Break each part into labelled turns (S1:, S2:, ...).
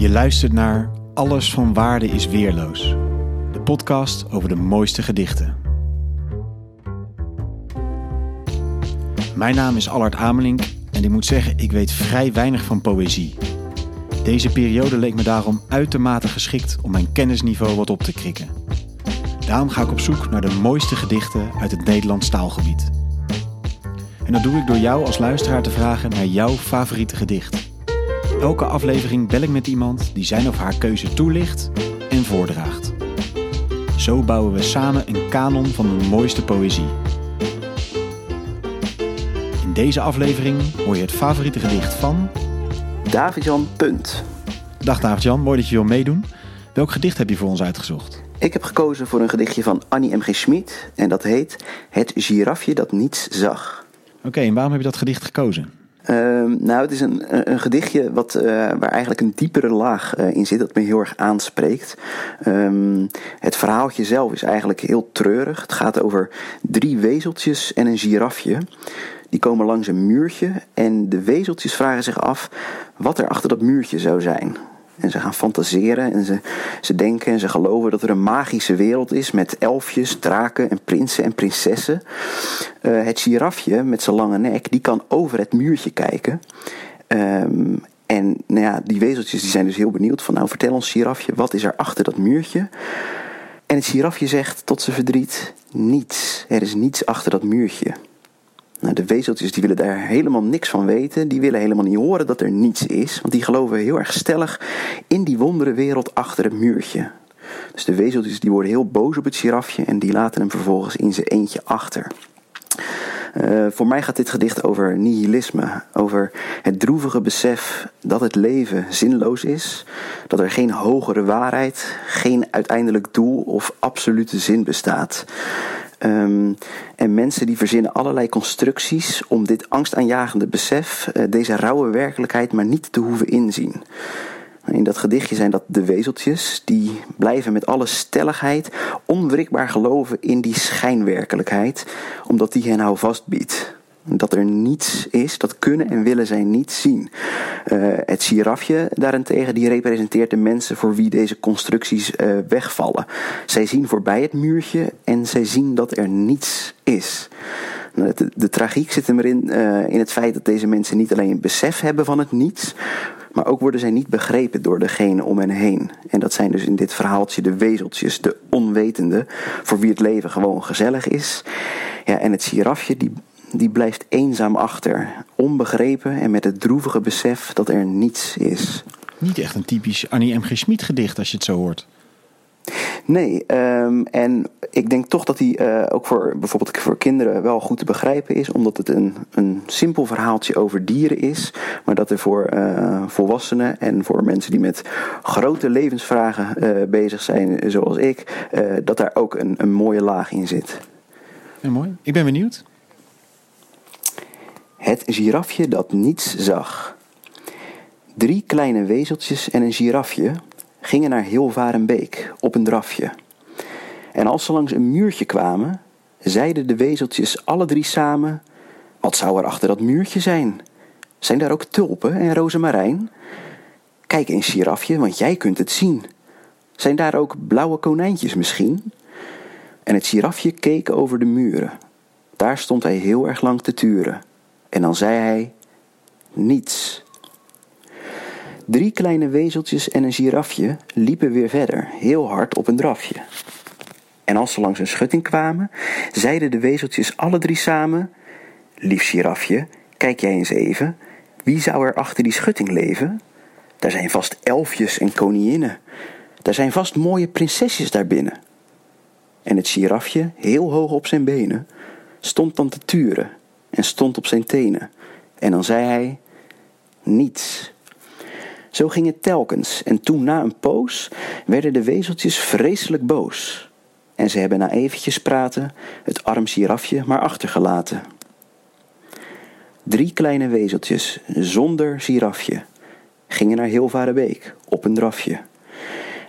S1: Je luistert naar Alles van Waarde is Weerloos. De podcast over de mooiste gedichten. Mijn naam is Allard Amelink en ik moet zeggen, ik weet vrij weinig van poëzie. Deze periode leek me daarom uitermate geschikt om mijn kennisniveau wat op te krikken. Daarom ga ik op zoek naar de mooiste gedichten uit het Nederlands taalgebied. En dat doe ik door jou als luisteraar te vragen naar jouw favoriete gedicht. Elke aflevering bel ik met iemand die zijn of haar keuze toelicht en voordraagt. Zo bouwen we samen een kanon van de mooiste poëzie. In deze aflevering hoor je het favoriete gedicht van.
S2: David-Jan Punt.
S1: Dag David-Jan, mooi dat je wil meedoen. Welk gedicht heb je voor ons uitgezocht?
S2: Ik heb gekozen voor een gedichtje van Annie M. G. Schmid en dat heet Het girafje dat niets zag.
S1: Oké, en waarom heb je dat gedicht gekozen?
S2: Ehm, nou, het is een, gedichtje wat, eh, waar eigenlijk een diepere laag eh, in zit, dat me heel erg aanspreekt. Ehm, het verhaaltje zelf is eigenlijk heel treurig. Het gaat over drie wezeltjes en een girafje. Die komen langs een muurtje en de wezeltjes vragen zich af wat er achter dat muurtje zou zijn. En ze gaan fantaseren en ze, ze denken en ze geloven dat er een magische wereld is met elfjes, draken en prinsen en prinsessen. Uh, het girafje met zijn lange nek, die kan over het muurtje kijken. Um, en nou ja, die wezeltjes die zijn dus heel benieuwd van nou vertel ons girafje, wat is er achter dat muurtje? En het girafje zegt tot zijn verdriet, niets, er is niets achter dat muurtje. Nou, de wezeltjes die willen daar helemaal niks van weten. Die willen helemaal niet horen dat er niets is. Want die geloven heel erg stellig in die wonderenwereld achter het muurtje. Dus de wezeltjes die worden heel boos op het girafje en die laten hem vervolgens in zijn eentje achter. Uh, voor mij gaat dit gedicht over nihilisme, over het droevige besef dat het leven zinloos is, dat er geen hogere waarheid, geen uiteindelijk doel of absolute zin bestaat. Um, en mensen die verzinnen allerlei constructies om dit angstaanjagende besef, uh, deze rauwe werkelijkheid, maar niet te hoeven inzien. In dat gedichtje zijn dat de wezeltjes, die blijven met alle stelligheid onwrikbaar geloven in die schijnwerkelijkheid, omdat die hen houvast biedt. Dat er niets is, dat kunnen en willen zij niet zien. Uh, het girafje daarentegen, die representeert de mensen voor wie deze constructies uh, wegvallen. Zij zien voorbij het muurtje en zij zien dat er niets is. De, de, tragiek zit hem erin uh, in het feit dat deze mensen niet alleen een besef hebben van het niets, maar ook worden zij niet begrepen door degene om hen heen. En dat zijn dus in dit verhaaltje de wezeltjes, de onwetende, voor wie het leven gewoon gezellig is. Ja, en het girafje, die, die blijft eenzaam achter, onbegrepen en met het droevige besef dat er niets is.
S1: Niet echt een typisch Annie M. G. Schmid gedicht als je het zo hoort.
S2: Nee, um, en ik denk toch dat hij uh, ook voor bijvoorbeeld voor kinderen wel goed te begrijpen is, omdat het een, een simpel verhaaltje over dieren is, maar dat er voor uh, volwassenen en voor mensen die met grote levensvragen uh, bezig zijn, zoals ik, dat daar ook een, een mooie laag in zit.
S1: Ja, mooi. Ik ben benieuwd.
S2: Het girafje dat niets zag. Drie kleine wezeltjes en een girafje gingen naar Hilvarenbeek op een drafje. En als ze langs een muurtje kwamen, zeiden de wezeltjes alle drie samen: Wat zou er achter dat muurtje zijn? Zijn daar ook tulpen en rozemarijn? Kijk eens, girafje, want jij kunt het zien. Zijn daar ook blauwe konijntjes misschien? En het girafje keek over de muren. Daar stond hij heel erg lang te turen. En dan zei hij: Niets. Drie kleine wezeltjes en een girafje liepen weer verder, heel hard op een drafje. En als ze langs een schutting kwamen, zeiden de wezeltjes alle drie samen: Lief girafje, kijk jij eens even, wie zou er achter die schutting leven? Daar zijn vast elfjes en koninginnen. Daar zijn vast mooie prinsesjes daarbinnen. En het girafje, heel hoog op zijn benen, stond dan te turen en stond op zijn tenen. En dan zei hij: Niets. Zo ging het telkens, en toen na een poos werden de wezeltjes vreselijk boos. En ze hebben na eventjes praten het arm girafje maar achtergelaten. Drie kleine wezeltjes, zonder girafje, gingen naar Hilvarenbeek op een drafje.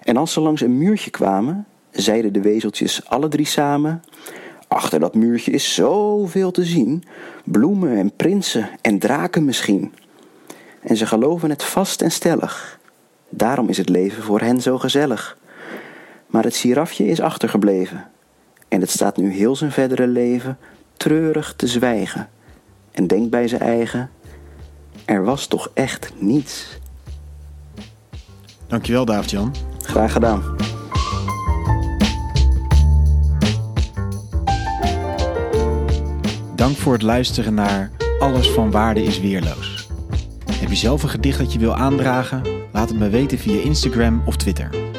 S2: En als ze langs een muurtje kwamen, zeiden de wezeltjes alle drie samen: Achter dat muurtje is zoveel te zien: bloemen en prinsen en draken misschien. En ze geloven het vast en stellig. Daarom is het leven voor hen zo gezellig. Maar het girafje is achtergebleven. En het staat nu heel zijn verdere leven treurig te zwijgen. En denkt bij zijn eigen: er was toch echt niets.
S1: Dankjewel, David-Jan.
S2: Graag gedaan.
S1: Dank voor het luisteren naar Alles van Waarde is Weerloos. Heb je zelf een gedicht dat je wil aandragen? Laat het me weten via Instagram of Twitter.